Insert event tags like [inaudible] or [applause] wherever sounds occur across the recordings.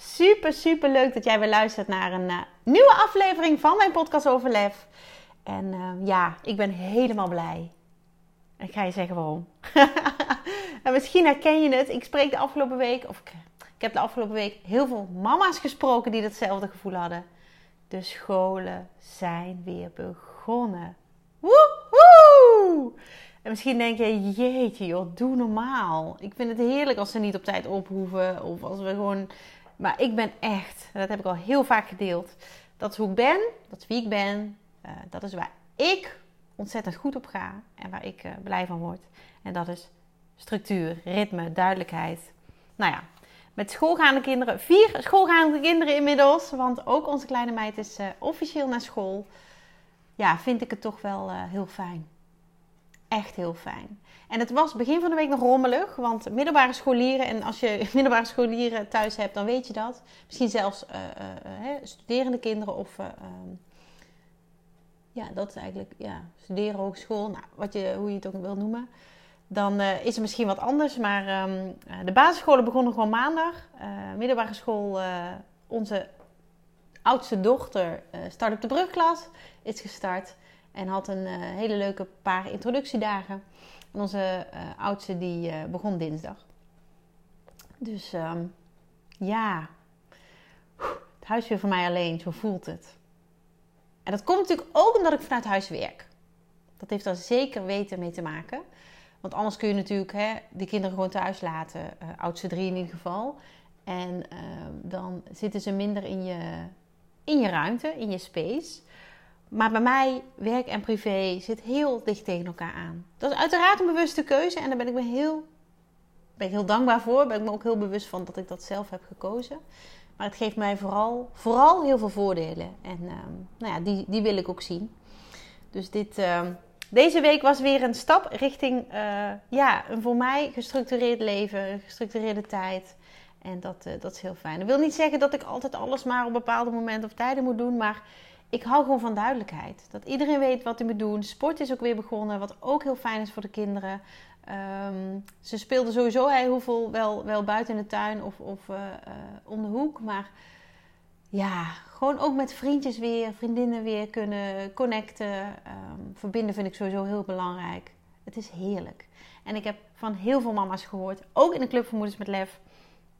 Super, super leuk dat jij weer luistert naar een uh, nieuwe aflevering van mijn podcast over lef. En uh, ja, ik ben helemaal blij. Ik ga je zeggen waarom. [laughs] en misschien herken je het. Ik spreek de afgelopen week, of ik, ik heb de afgelopen week heel veel mama's gesproken die datzelfde gevoel hadden. De scholen zijn weer begonnen. Woehoe! En misschien denk je, jeetje joh, doe normaal. Ik vind het heerlijk als ze niet op tijd ophoeven. Of als we gewoon maar ik ben echt, dat heb ik al heel vaak gedeeld. Dat is hoe ik ben, dat is wie ik ben. Uh, dat is waar ik ontzettend goed op ga en waar ik uh, blij van word. En dat is structuur, ritme, duidelijkheid. Nou ja, met schoolgaande kinderen, vier schoolgaande kinderen inmiddels, want ook onze kleine meid is uh, officieel naar school. Ja, vind ik het toch wel heel fijn. Echt heel fijn. En het was begin van de week nog rommelig, want middelbare scholieren, en als je [laughs] middelbare scholieren thuis hebt, dan weet je dat. Misschien zelfs uh, uh, studerende kinderen of, ehm, ja, dat is eigenlijk, ja, studeren, hogeschool, nou, wat je, hoe je het ook wil noemen. Dan is het misschien wat anders, maar um, de basisscholen begonnen gewoon maandag. middelbare school, onze oudste dochter, start op de brugklas, is gestart. En had een hele leuke paar introductiedagen. En onze uh, oudste die uh, begon dinsdag. Dus um, ja, het huis weer voor mij alleen, zo voelt het. En dat komt natuurlijk ook omdat ik vanuit huis werk. Dat heeft daar zeker weten mee te maken. Want anders kun je natuurlijk hè, de kinderen gewoon thuis laten, uh, oudste drie in ieder geval. En ehm, dan zitten ze minder in je, in je ruimte, in je space. Maar bij mij, werk en privé, zit heel dicht tegen elkaar aan. Dat is uiteraard een bewuste keuze en daar ben ik me heel, ben ik heel dankbaar voor. Ben ik me ook heel bewust van dat ik dat zelf heb gekozen. Maar het geeft mij vooral, vooral heel veel voordelen. En ehm, nou ja, die, die wil ik ook zien. Dus dit, ehm, deze week was weer een stap richting uh, ja, een voor mij gestructureerd leven, een gestructureerde tijd. En dat, uh, dat is heel fijn. Dat wil niet zeggen dat ik altijd alles maar op bepaalde momenten of tijden moet doen. Maar ik hou gewoon van duidelijkheid. Dat iedereen weet wat hij moet doen. Sport is ook weer begonnen, wat ook heel fijn is voor de kinderen. Um, ze speelden sowieso heel hoeveel wel, wel buiten in de tuin of, of uh, om de hoek. Maar ja, gewoon ook met vriendjes weer, vriendinnen weer kunnen connecten. Um, verbinden vind ik sowieso heel belangrijk. Het is heerlijk. En ik heb van heel veel mama's gehoord, ook in de Club van Moeders met Lef,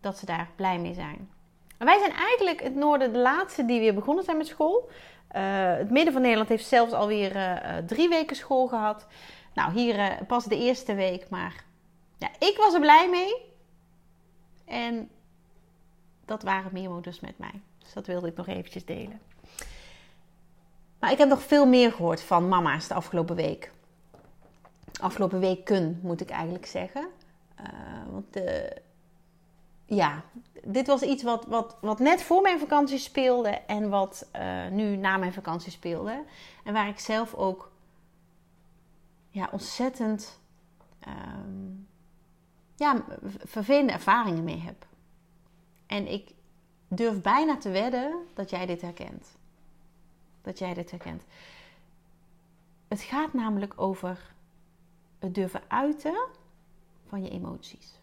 dat ze daar blij mee zijn. Wij zijn eigenlijk het noorden de laatste die weer begonnen zijn met school. Uh, het midden van Nederland heeft zelfs alweer uh, drie weken school gehad. Nou, hier pas de eerste week, maar ja, ik was er blij mee. En dat waren meer moeders met mij. Dus dat wilde ik nog eventjes delen. Maar ik heb nog veel meer gehoord van mama's de afgelopen week. Afgelopen weken moet ik eigenlijk zeggen. Want de, ja, dit was iets wat, wat, wat net voor mijn vakantie speelde en wat uh, nu na mijn vakantie speelde. En waar ik zelf ook ja, ontzettend um, ja, vervelende ervaringen mee heb. En ik durf bijna te wedden dat jij dit herkent. Dat jij dit herkent. Het gaat namelijk over het durven uiten van je emoties.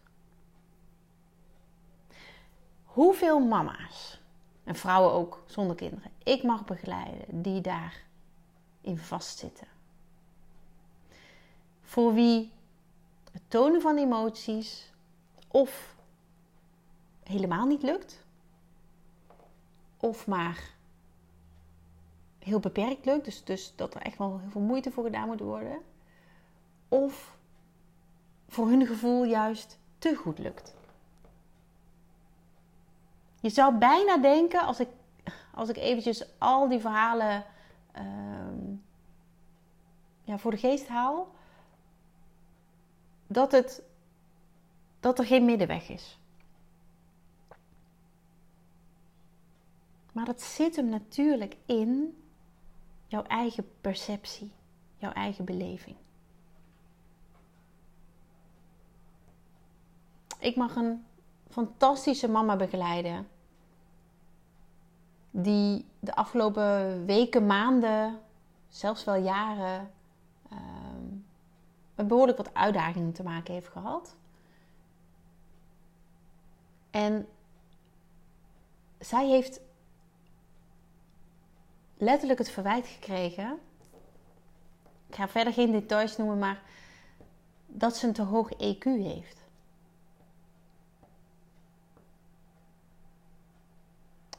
Hoeveel mama's, en vrouwen ook zonder kinderen, ik mag begeleiden die daarin vastzitten. Voor wie het tonen van emoties of helemaal niet lukt, of maar heel beperkt lukt, dus, dus dat er echt wel heel veel moeite voor gedaan moet worden, of voor hun gevoel juist te goed lukt. Je zou bijna denken, als ik, als ik eventjes al die verhalen uh, ja, voor de geest haal, dat, het, dat er geen middenweg is. Maar dat zit hem natuurlijk in jouw eigen perceptie, jouw eigen beleving. Ik mag een fantastische mama begeleiden. Die de afgelopen weken, maanden, zelfs wel jaren, um, met behoorlijk wat uitdagingen te maken heeft gehad. En zij heeft letterlijk het verwijt gekregen. Ik ga verder geen details noemen, maar dat ze een te hoog EQ heeft.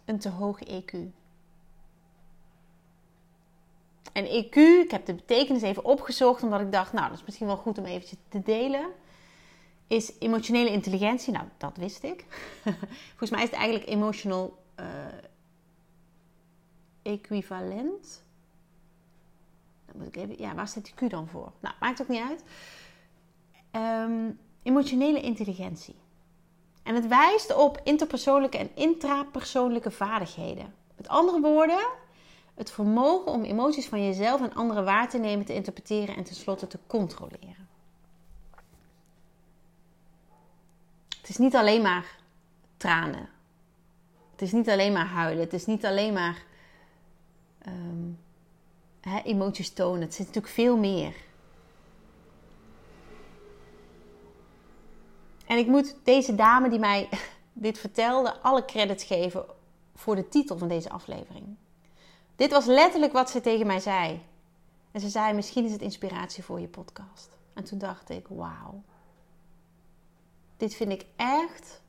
Een te hoog EQ. En EQ, ik heb de betekenis even opgezocht, omdat ik dacht, nou, dat is misschien wel goed om eventjes te delen. Is emotionele intelligentie, nou, dat wist ik. [laughs] Volgens mij is het eigenlijk emotional uh, equivalent. Dan moet ik even, ja, waar staat die Q dan voor? Nou, maakt ook niet uit. Um, emotionele intelligentie. En het wijst op interpersoonlijke en intrapersoonlijke vaardigheden. Met andere woorden, het vermogen om emoties van jezelf en anderen waar te nemen, te interpreteren en tenslotte te controleren. Het is niet alleen maar tranen. Het is niet alleen maar huilen. Het is niet alleen maar um, emoties tonen. Het zit natuurlijk veel meer. En ik moet deze dame die mij [laughs] dit vertelde alle credits geven voor de titel van deze aflevering. Dit was letterlijk wat ze tegen mij zei. En ze zei: Misschien is het inspiratie voor je podcast. En toen dacht ik: Wauw. Dit vind ik echt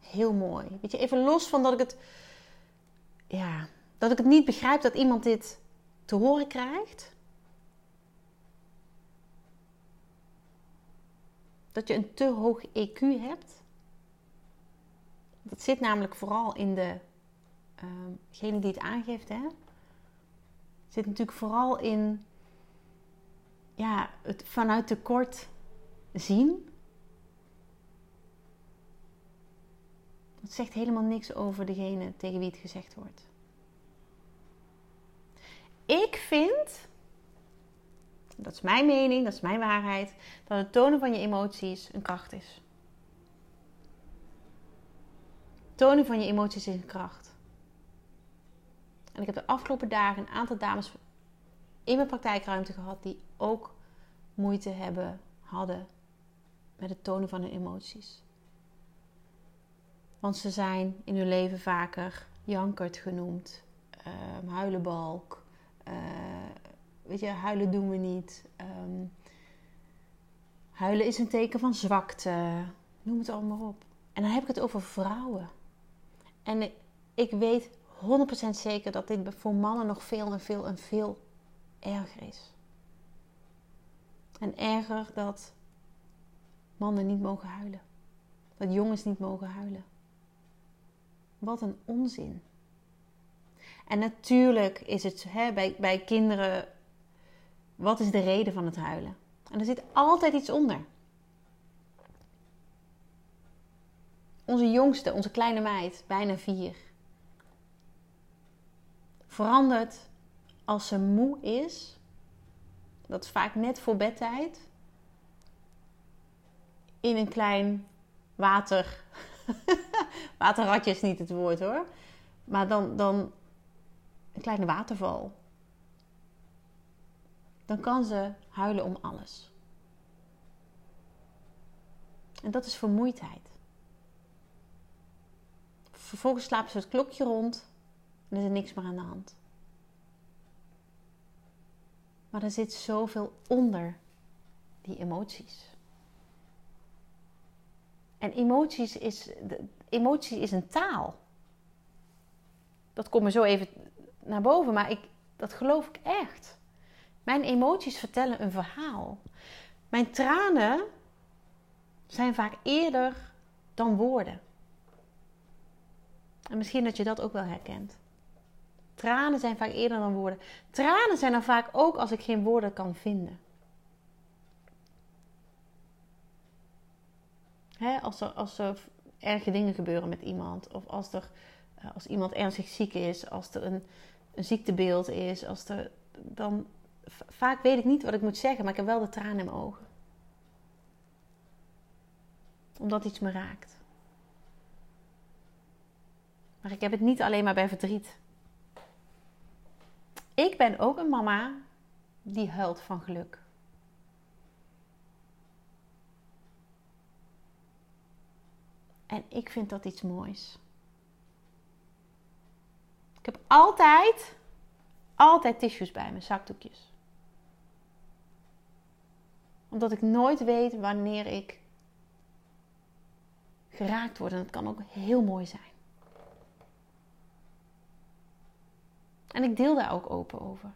heel mooi. Weet je, even los van dat ik het. Ja, dat ik het niet begrijp dat iemand dit te horen krijgt. Dat je een te hoog EQ hebt. Dat zit namelijk vooral in de, uh, die het aangeeft. Hè? Zit natuurlijk vooral in ja, het vanuit tekort zien. Dat zegt helemaal niks over degene tegen wie het gezegd wordt. Ik vind, dat is mijn mening, dat is mijn waarheid, dat het tonen van je emoties een kracht is. Tonen van je emoties is een kracht. En ik heb de afgelopen dagen een aantal dames in mijn praktijkruimte gehad die ook moeite hebben, hadden met het tonen van hun emoties. Want ze zijn in hun leven vaker jankert genoemd, uh, huilenbalk, uh, weet je, huilen doen we niet. Um, huilen is een teken van zwakte. Noem het allemaal op. En dan heb ik het over vrouwen. En ik weet 100% zeker dat dit voor mannen nog veel en veel en veel erger is. En erger dat mannen niet mogen huilen. Dat jongens niet mogen huilen. Wat een onzin. En natuurlijk is het hè, bij, bij kinderen, wat is de reden van het huilen? En er zit altijd iets onder. Onze jongste, onze kleine meid, bijna vier, verandert als ze moe is. Dat is vaak net voor bedtijd. In een klein water. [laughs] Waterratje is niet het woord hoor. Maar dan, dan een kleine waterval. Dan kan ze huilen om alles. En dat is vermoeidheid. Vervolgens slaapt ze het klokje rond en is er niks meer aan de hand. Maar er zit zoveel onder die emoties. En emoties is, emotie is een taal. Dat komt me zo even naar boven, maar ik, dat geloof ik echt. Mijn emoties vertellen een verhaal. Mijn tranen zijn vaak eerder dan woorden. En misschien dat je dat ook wel herkent. Tranen zijn vaak eerder dan woorden. Tranen zijn er vaak ook als ik geen woorden kan vinden. als, er, als er erge dingen gebeuren met iemand, of als er eh, als iemand ernstig ziek is, als er een, een ziektebeeld is, als er, dan vaak weet ik niet wat ik moet zeggen, maar ik heb wel de tranen in mijn ogen. Omdat iets me raakt. Maar ik heb het niet alleen maar bij verdriet. Ik ben ook een mama die huilt van geluk. En ik vind dat iets moois. Ik heb altijd, altijd tissues bij me, zakdoekjes. Omdat ik nooit weet wanneer ik geraakt word. En dat kan ook heel mooi zijn. En ik deel daar ook open over.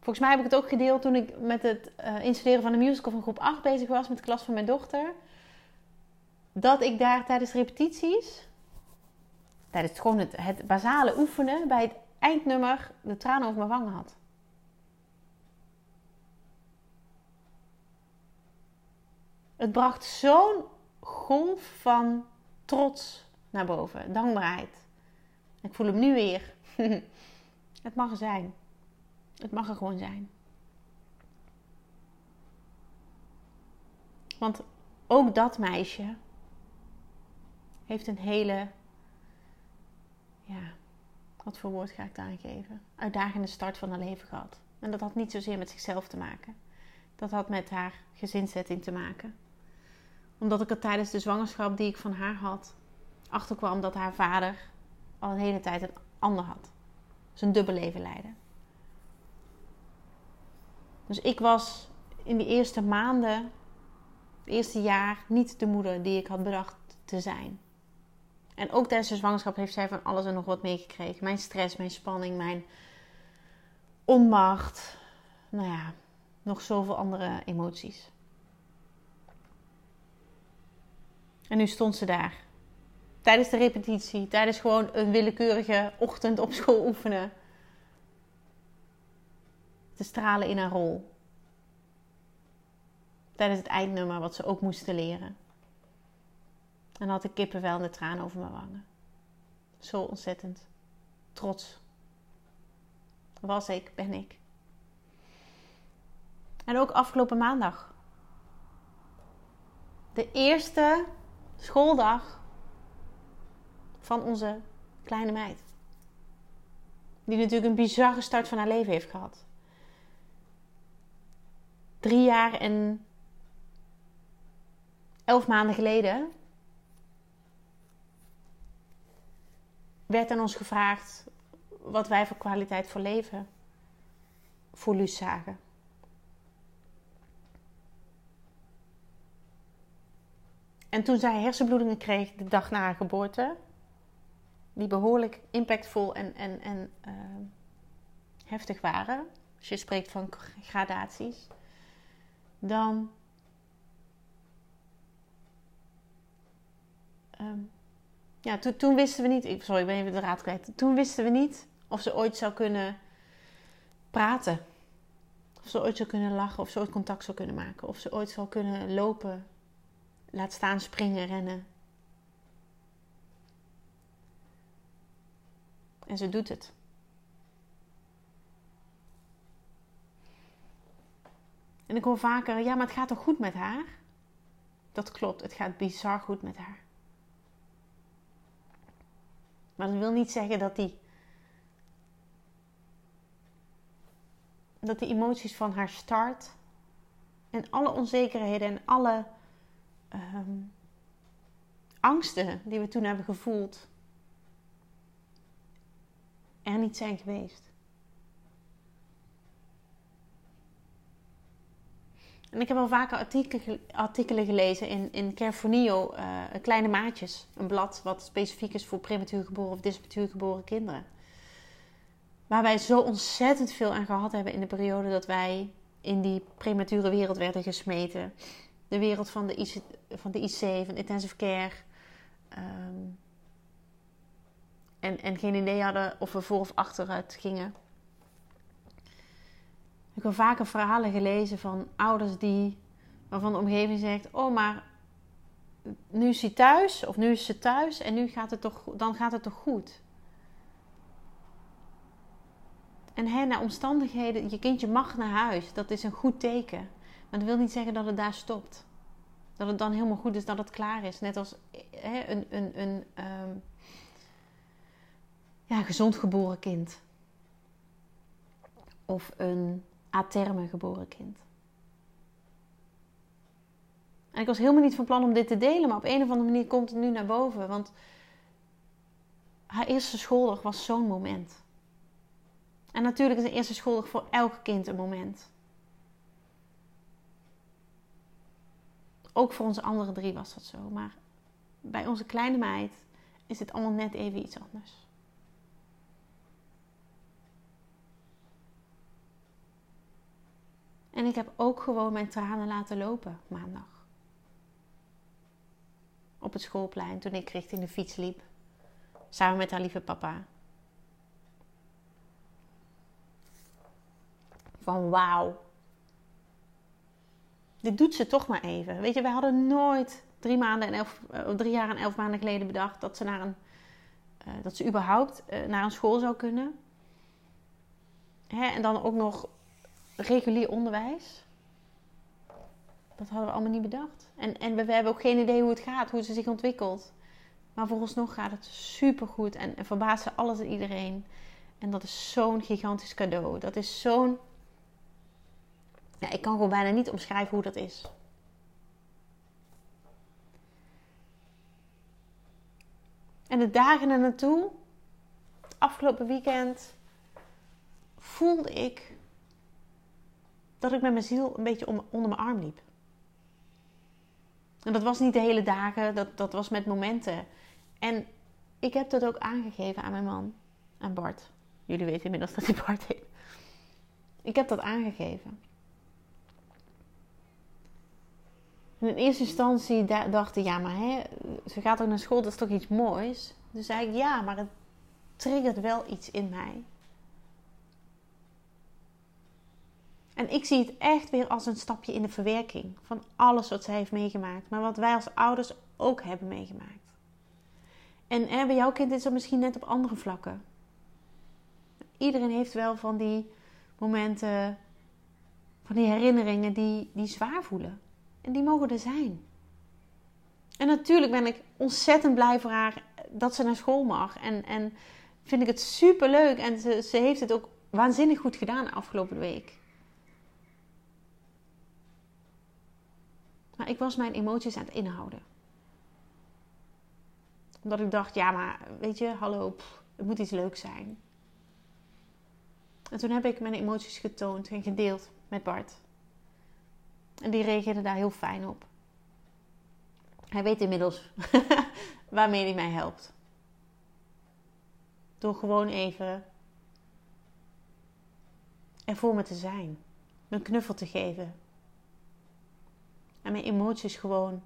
Volgens mij heb ik het ook gedeeld toen ik met het uh, installeren van de musical van groep 8 bezig was met de klas van mijn dochter. Dat ik daar tijdens repetities, tijdens gewoon het, het basale oefenen, bij het eindnummer de tranen over mijn wangen had. Het bracht zo'n golf van trots naar boven, dankbaarheid. Ik voel hem nu weer. [laughs] het mag er zijn. Het mag er gewoon zijn. Want ook dat meisje heeft een hele, ja, wat voor woord ga ik daar geven? Uitdagende start van haar leven gehad. En dat had niet zozeer met zichzelf te maken. Dat had met haar gezinszetting te maken. Omdat ik er tijdens de zwangerschap die ik van haar had, achterkwam dat haar vader al een hele tijd een ander had. Een dubbel leven leiden. Dus ik was in die eerste maanden, het eerste jaar, niet de moeder die ik had bedacht te zijn. En ook tijdens de zwangerschap heeft zij van alles en nog wat meegekregen. Mijn stress, mijn spanning, mijn onmacht. Nou ja, nog zoveel andere emoties. En nu stond ze daar tijdens de repetitie, tijdens gewoon een willekeurige ochtend op school oefenen. Te stralen in haar rol. Tijdens het eindnummer wat ze ook moesten leren. En had ik kippenvel en de tranen over mijn wangen. Zo ontzettend trots. Was ik, ben ik. En ook afgelopen maandag. De eerste schooldag van onze kleine meid. Die natuurlijk een bizarre start van haar leven heeft gehad. Drie jaar en elf maanden geleden werd aan ons gevraagd wat wij voor kwaliteit voor leven voor Luus zagen. En toen zij hersenbloedingen kreeg de dag na haar geboorte, die behoorlijk impactvol en, en, en uh, heftig waren, als je spreekt van gradaties, dan um, ja, to, toen wisten we niet, sorry, ik ben even de raad kwijt. Toen wisten we niet of ze ooit zou kunnen praten. Of ze ooit zou kunnen lachen, of ze ooit contact zou kunnen maken. Of ze ooit zou kunnen lopen, laat staan, springen, rennen. En ze doet het. En ik hoor vaker, ja, maar het gaat toch goed met haar? Dat klopt, het gaat bizar goed met haar. Maar dat wil niet zeggen dat die, dat die emoties van haar start en alle onzekerheden en alle ehm, angsten die we toen hebben gevoeld, er niet zijn geweest. En ik heb al vaker artikelen, gelezen in, in Carfonio, uh, Kleine Maatjes. Een blad wat specifiek is voor prematuur geboren of dismatuur geboren kinderen. Waar wij zo ontzettend veel aan gehad hebben in de periode dat wij in die premature wereld werden gesmeten. De wereld van de IC, van de IC, van intensive care. Um, en, en geen idee hadden of we voor of achteruit gingen. Ik heb vaker verhalen gelezen van ouders die, waarvan de omgeving zegt: Oh, maar nu is hij thuis of nu is ze thuis en nu gaat het toch, dan gaat het toch goed. En hè, naar omstandigheden, je kindje mag naar huis, dat is een goed teken. Maar dat wil niet zeggen dat het daar stopt. Dat het dan helemaal goed is, dat het klaar is. Net als hè, een, een, een um, ja, gezond geboren kind. Of een aterme geboren kind. En ik was helemaal niet van plan om dit te delen, maar op een of andere manier komt het nu naar boven. Want haar eerste schooldag was zo'n moment. En natuurlijk is een eerste schooldag voor elk kind een moment. Ook voor onze andere drie was dat zo. Maar bij onze kleine meid is het allemaal net even iets anders. En ik heb ook gewoon mijn tranen laten lopen maandag. Op het schoolplein toen ik richting de fiets liep. Samen met haar lieve papa. Van wauw. Dit doet ze toch maar even. Weet je, wij hadden nooit drie, maanden en elf, uh, drie jaar en elf maanden geleden bedacht dat ze, naar een, uh, dat ze überhaupt uh, naar een school zou kunnen. Hè? En dan ook nog regulier onderwijs. Dat hadden we allemaal niet bedacht. En, en we, hebben ook geen idee hoe het gaat, hoe ze zich ontwikkelt. Maar vooralsnog gaat het supergoed en, en verbaast ze alles en iedereen. En dat is zo'n gigantisch cadeau. Dat is zo'n. Ik kan gewoon bijna niet omschrijven hoe dat is. En de dagen er naartoe, afgelopen weekend, voelde ik dat ik met mijn ziel een beetje onder mijn arm liep. En dat was niet de hele dagen, dat, dat was met momenten. En ik heb dat ook aangegeven aan mijn man, aan Bart. Jullie weten inmiddels dat hij Bart heet. Ik heb dat aangegeven. En in eerste instantie dacht ik, ja, maar hè, ze gaat ook naar school, dat is toch iets moois? Dus zei ik, ja, maar het triggert wel iets in mij. En ik zie het echt weer als een stapje in de verwerking van alles wat zij heeft meegemaakt. Maar wat wij als ouders ook hebben meegemaakt. En bij jouw kind is dat misschien net op andere vlakken. Iedereen heeft wel van die momenten, van die herinneringen die, die zwaar voelen. En die mogen er zijn. En natuurlijk ben ik ontzettend blij voor haar dat ze naar school mag. En, en vind ik het super leuk. En ze, ze heeft het ook waanzinnig goed gedaan afgelopen week. Maar ik was mijn emoties aan het inhouden. Omdat ik dacht, ja, maar weet je, hallo, het moet iets leuks zijn. En toen heb ik mijn emoties getoond en gedeeld met Bart. En die reageerde daar heel fijn op. Hij weet inmiddels [laughs] waarmee hij mij helpt. Door gewoon even er voor me te zijn. Een knuffel te geven. En mijn emoties gewoon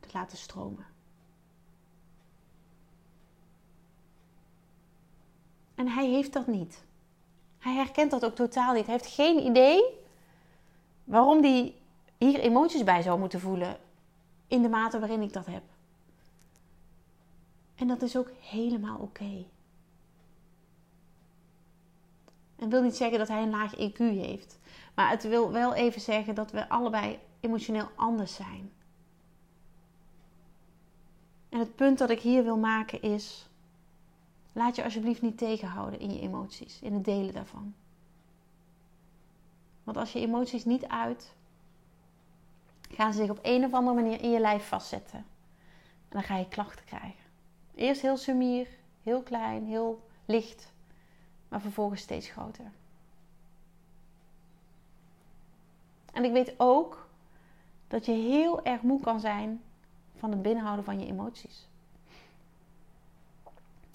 te laten stromen. En hij heeft dat niet. Hij herkent dat ook totaal niet. Hij heeft geen idee waarom hij hier emoties bij zou moeten voelen in de mate waarin ik dat heb. En dat is ook helemaal oké. En wil niet zeggen dat hij een laag EQ heeft. Maar het wil wel even zeggen dat we allebei emotioneel anders zijn. En het punt dat ik hier wil maken is: laat je alsjeblieft niet tegenhouden in je emoties, in het delen daarvan. Want als je emoties niet uit, gaan ze zich op een of andere manier in je lijf vastzetten. En dan ga je klachten krijgen. Eerst heel sumier, heel klein, heel licht, maar vervolgens steeds groter. En ik weet ook dat je heel erg moe kan zijn van het binnenhouden van je emoties.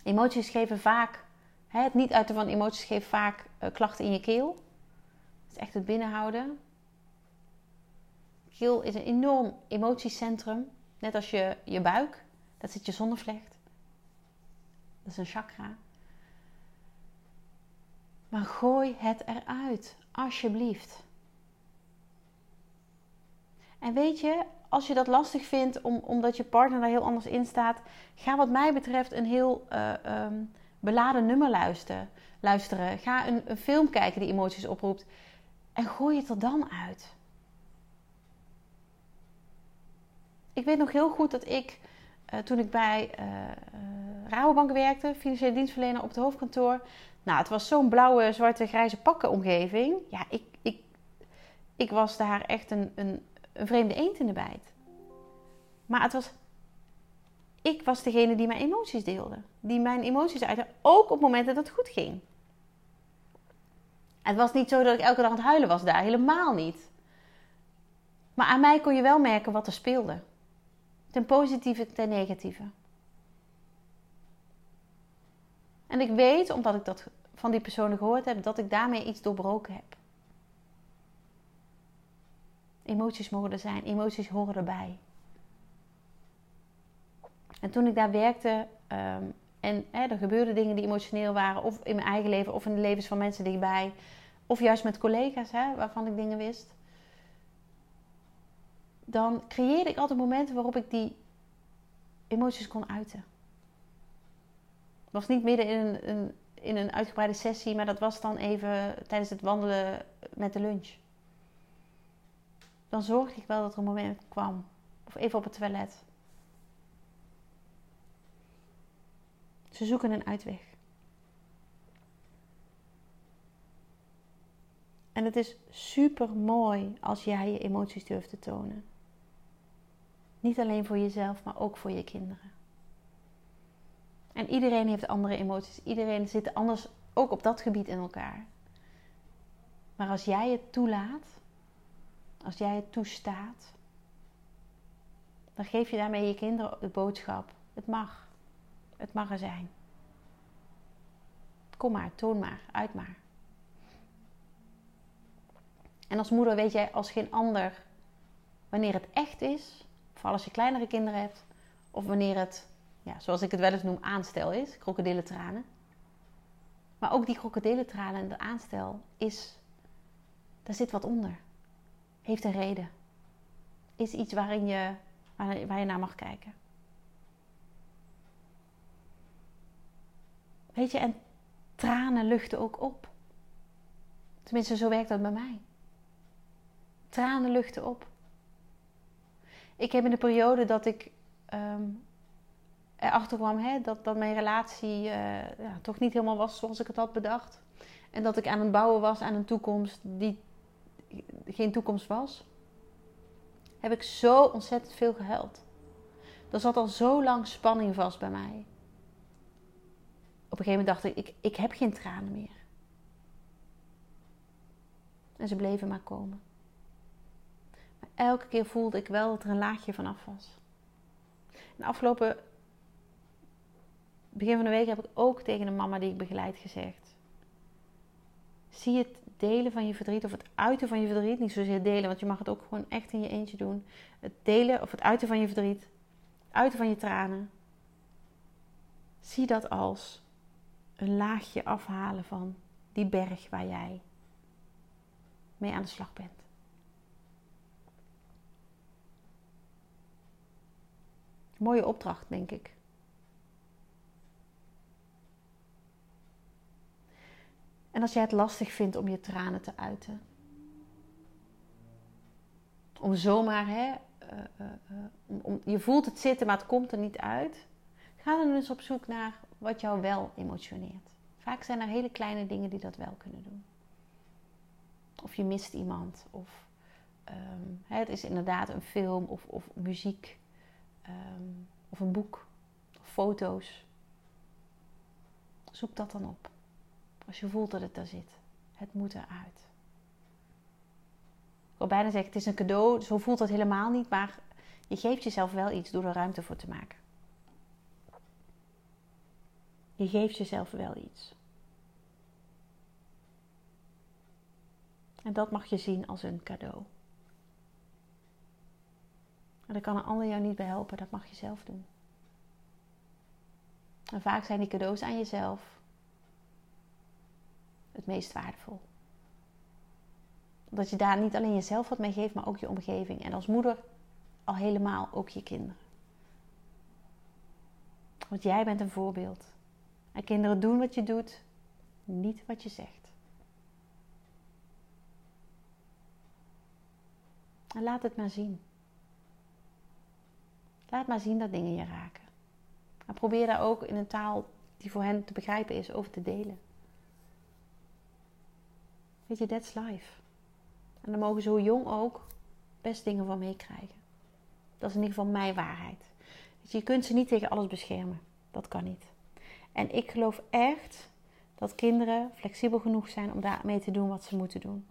Emoties geven vaak, het niet uiten van emoties geeft vaak uh, klachten in je keel. Dat is echt het binnenhouden. Keel is een enorm emotiecentrum, net als je, je buik. Dat zit je zonnevlecht. Dat is een chakra. Maar gooi het eruit, alsjeblieft. En weet je, als je dat lastig vindt, om, omdat je partner daar heel anders in staat, ga wat mij betreft een heel uh, um, beladen nummer luisteren. luisteren. Ga een film kijken die emoties oproept. En gooi het er dan uit. Ik weet nog heel goed dat ik, uh, toen ik bij uh, Rabobank werkte, financiële dienstverlener op het hoofdkantoor. Nou, het was zo'n blauwe, zwarte, grijze pakken omgeving. Ja, ik, ik, ik was daar echt een, een, een vreemde eend in de bijt. Maar het was. Ik was degene die mijn emoties deelde. Die mijn emoties uitte. Ook op momenten dat het goed ging. Het was niet zo dat ik elke dag aan het huilen was daar. Helemaal niet. Maar aan mij kon je wel merken wat er speelde. Ten positieve, ten negatieve. En ik weet, omdat ik dat van die personen gehoord heb, dat ik daarmee iets doorbroken heb. Emoties mogen er zijn, emoties horen erbij. En toen ik daar werkte um, en hè, er gebeurden dingen die emotioneel waren, of in mijn eigen leven, of in de levens van mensen dichtbij, of juist met collega's hè, waarvan ik dingen wist, dan creëerde ik altijd momenten waarop ik die emoties kon uiten. Het was niet midden in een, in een uitgebreide sessie, maar dat was dan even tijdens het wandelen met de lunch. Dan zorgde ik wel dat er een moment kwam. Of even op het toilet. Ze zoeken een uitweg. En het is super mooi als jij je emoties durft te tonen. Niet alleen voor jezelf, maar ook voor je kinderen. En iedereen heeft andere emoties. Iedereen zit anders ook op dat gebied in elkaar. Maar als jij het toelaat, als jij het toestaat, dan geef je daarmee je kinderen de boodschap: het mag. Het mag er zijn. Kom maar, toon maar, uit maar. En als moeder weet jij als geen ander wanneer het echt is, vooral als je kleinere kinderen hebt, of wanneer het, ja, zoals ik het wel eens noem, aanstel is, krokodillentranen. Maar ook die krokodillentranen en de aanstel is, daar zit wat onder. Heeft een reden. Is iets waarin je, waar je naar mag kijken. Weet je, en tranen luchten ook op. Tenminste, zo werkt dat bij mij. Tranen luchten op. Ik heb in de periode dat ik um, erachter kwam hè, dat, dat mijn relatie uh, ja, toch niet helemaal was zoals ik het had bedacht. En dat ik aan het bouwen was aan een toekomst die geen toekomst was. Heb ik zo ontzettend veel gehuild. Er zat al zo lang spanning vast bij mij op een gegeven moment dacht ik, ik, ik heb geen tranen meer. En ze bleven maar komen. Elke keer voelde ik wel dat er een laagje vanaf was. De afgelopen begin van de week heb ik ook tegen een mama die ik begeleid gezegd: Zie het delen van je verdriet of het uiten van je verdriet, niet zozeer delen, want je mag het ook gewoon echt in je eentje doen. Het delen of het uiten van je verdriet, het uiten van je tranen. Zie dat als een laagje afhalen van die berg waar jij mee aan de slag bent. Mooie opdracht, denk ik. En als jij het lastig vindt om je tranen te uiten, om zomaar, hè, uh, je voelt het zitten, maar het komt er niet uit, ga dan eens op zoek naar wat jou wel emotioneert. Vaak zijn er hele kleine dingen die dat wel kunnen doen. Of je mist iemand, of um, het is inderdaad een film of, of muziek, um, of een boek, of foto's. Zoek dat dan op. Als je voelt dat het daar zit. Het moet eruit. Ik wil bijna zeggen, het is een cadeau. Zo voelt dat helemaal niet. Maar je geeft jezelf wel iets door er ruimte voor te maken. Je geeft jezelf wel iets. En dat mag je zien als een cadeau. En daar kan een ander jou niet bij helpen, dat mag je zelf doen. En vaak zijn die cadeaus aan jezelf het meest waardevol. Dat je daar niet alleen jezelf wat mee geeft, maar ook je omgeving. En als moeder al helemaal ook je kinderen. Want jij bent een voorbeeld. En kinderen doen wat je doet, niet wat je zegt. En laat het maar zien. Laat maar zien dat dingen je raken. En probeer daar ook in een taal die voor hen te begrijpen is over te delen. Weet je, that's life. En dan mogen ze hoe jong ook best dingen van meekrijgen. Dat is in ieder geval mijn waarheid. je kunt ze niet tegen alles beschermen. Dat kan niet. En ik geloof echt dat kinderen flexibel genoeg zijn om daarmee te doen wat ze moeten doen.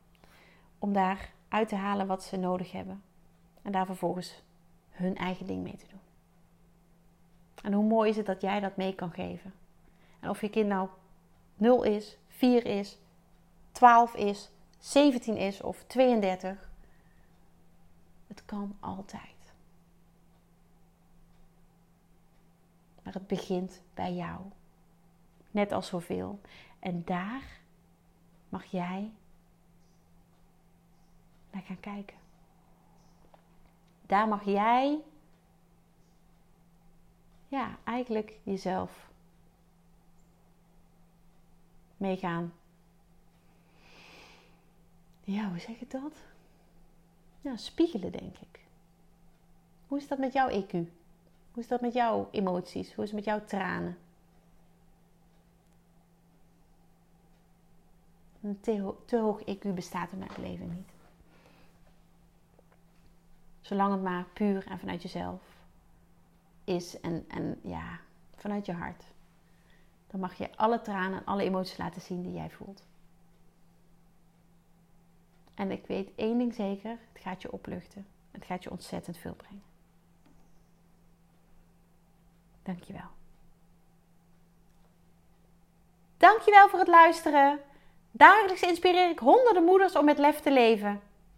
Om daar uit te halen wat ze nodig hebben. En daar vervolgens hun eigen ding mee te doen. En hoe mooi is het dat jij dat mee kan geven. En of je kind nou 0 is, 4 is, 12 is, 17 is of 32. Het kan altijd. Maar het begint bij jou. Net als zoveel. En daar mag jij naar gaan kijken. Daar mag jij, ja, eigenlijk jezelf mee gaan. Ja, hoe zeg ik dat? Ja, spiegelen denk ik. Hoe is dat met jouw EQ? Hoe is dat met jouw emoties? Hoe is het met jouw tranen? Een te, te hoog EQ bestaat in mijn leven niet. Zolang het maar puur en vanuit jezelf is en, en ja, vanuit je hart. Dan mag je alle tranen en alle emoties laten zien die jij voelt. En ik weet één ding zeker: het gaat je opluchten. Het gaat je ontzettend veel brengen. Dankjewel. Dankjewel voor het luisteren. Dagelijks inspireer ik honderden moeders om met lef te leven.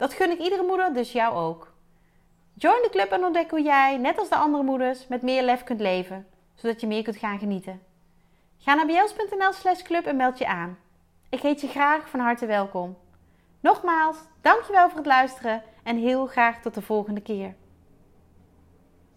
Dat gun ik iedere moeder, dus jou ook. Join de club en ontdek hoe jij, net als de andere moeders, met meer lef kunt leven, zodat je meer kunt gaan genieten. Ga naar bjels.nl slash club en meld je aan. Ik heet je graag van harte welkom. Nogmaals, dankjewel voor het luisteren en heel graag tot de volgende keer.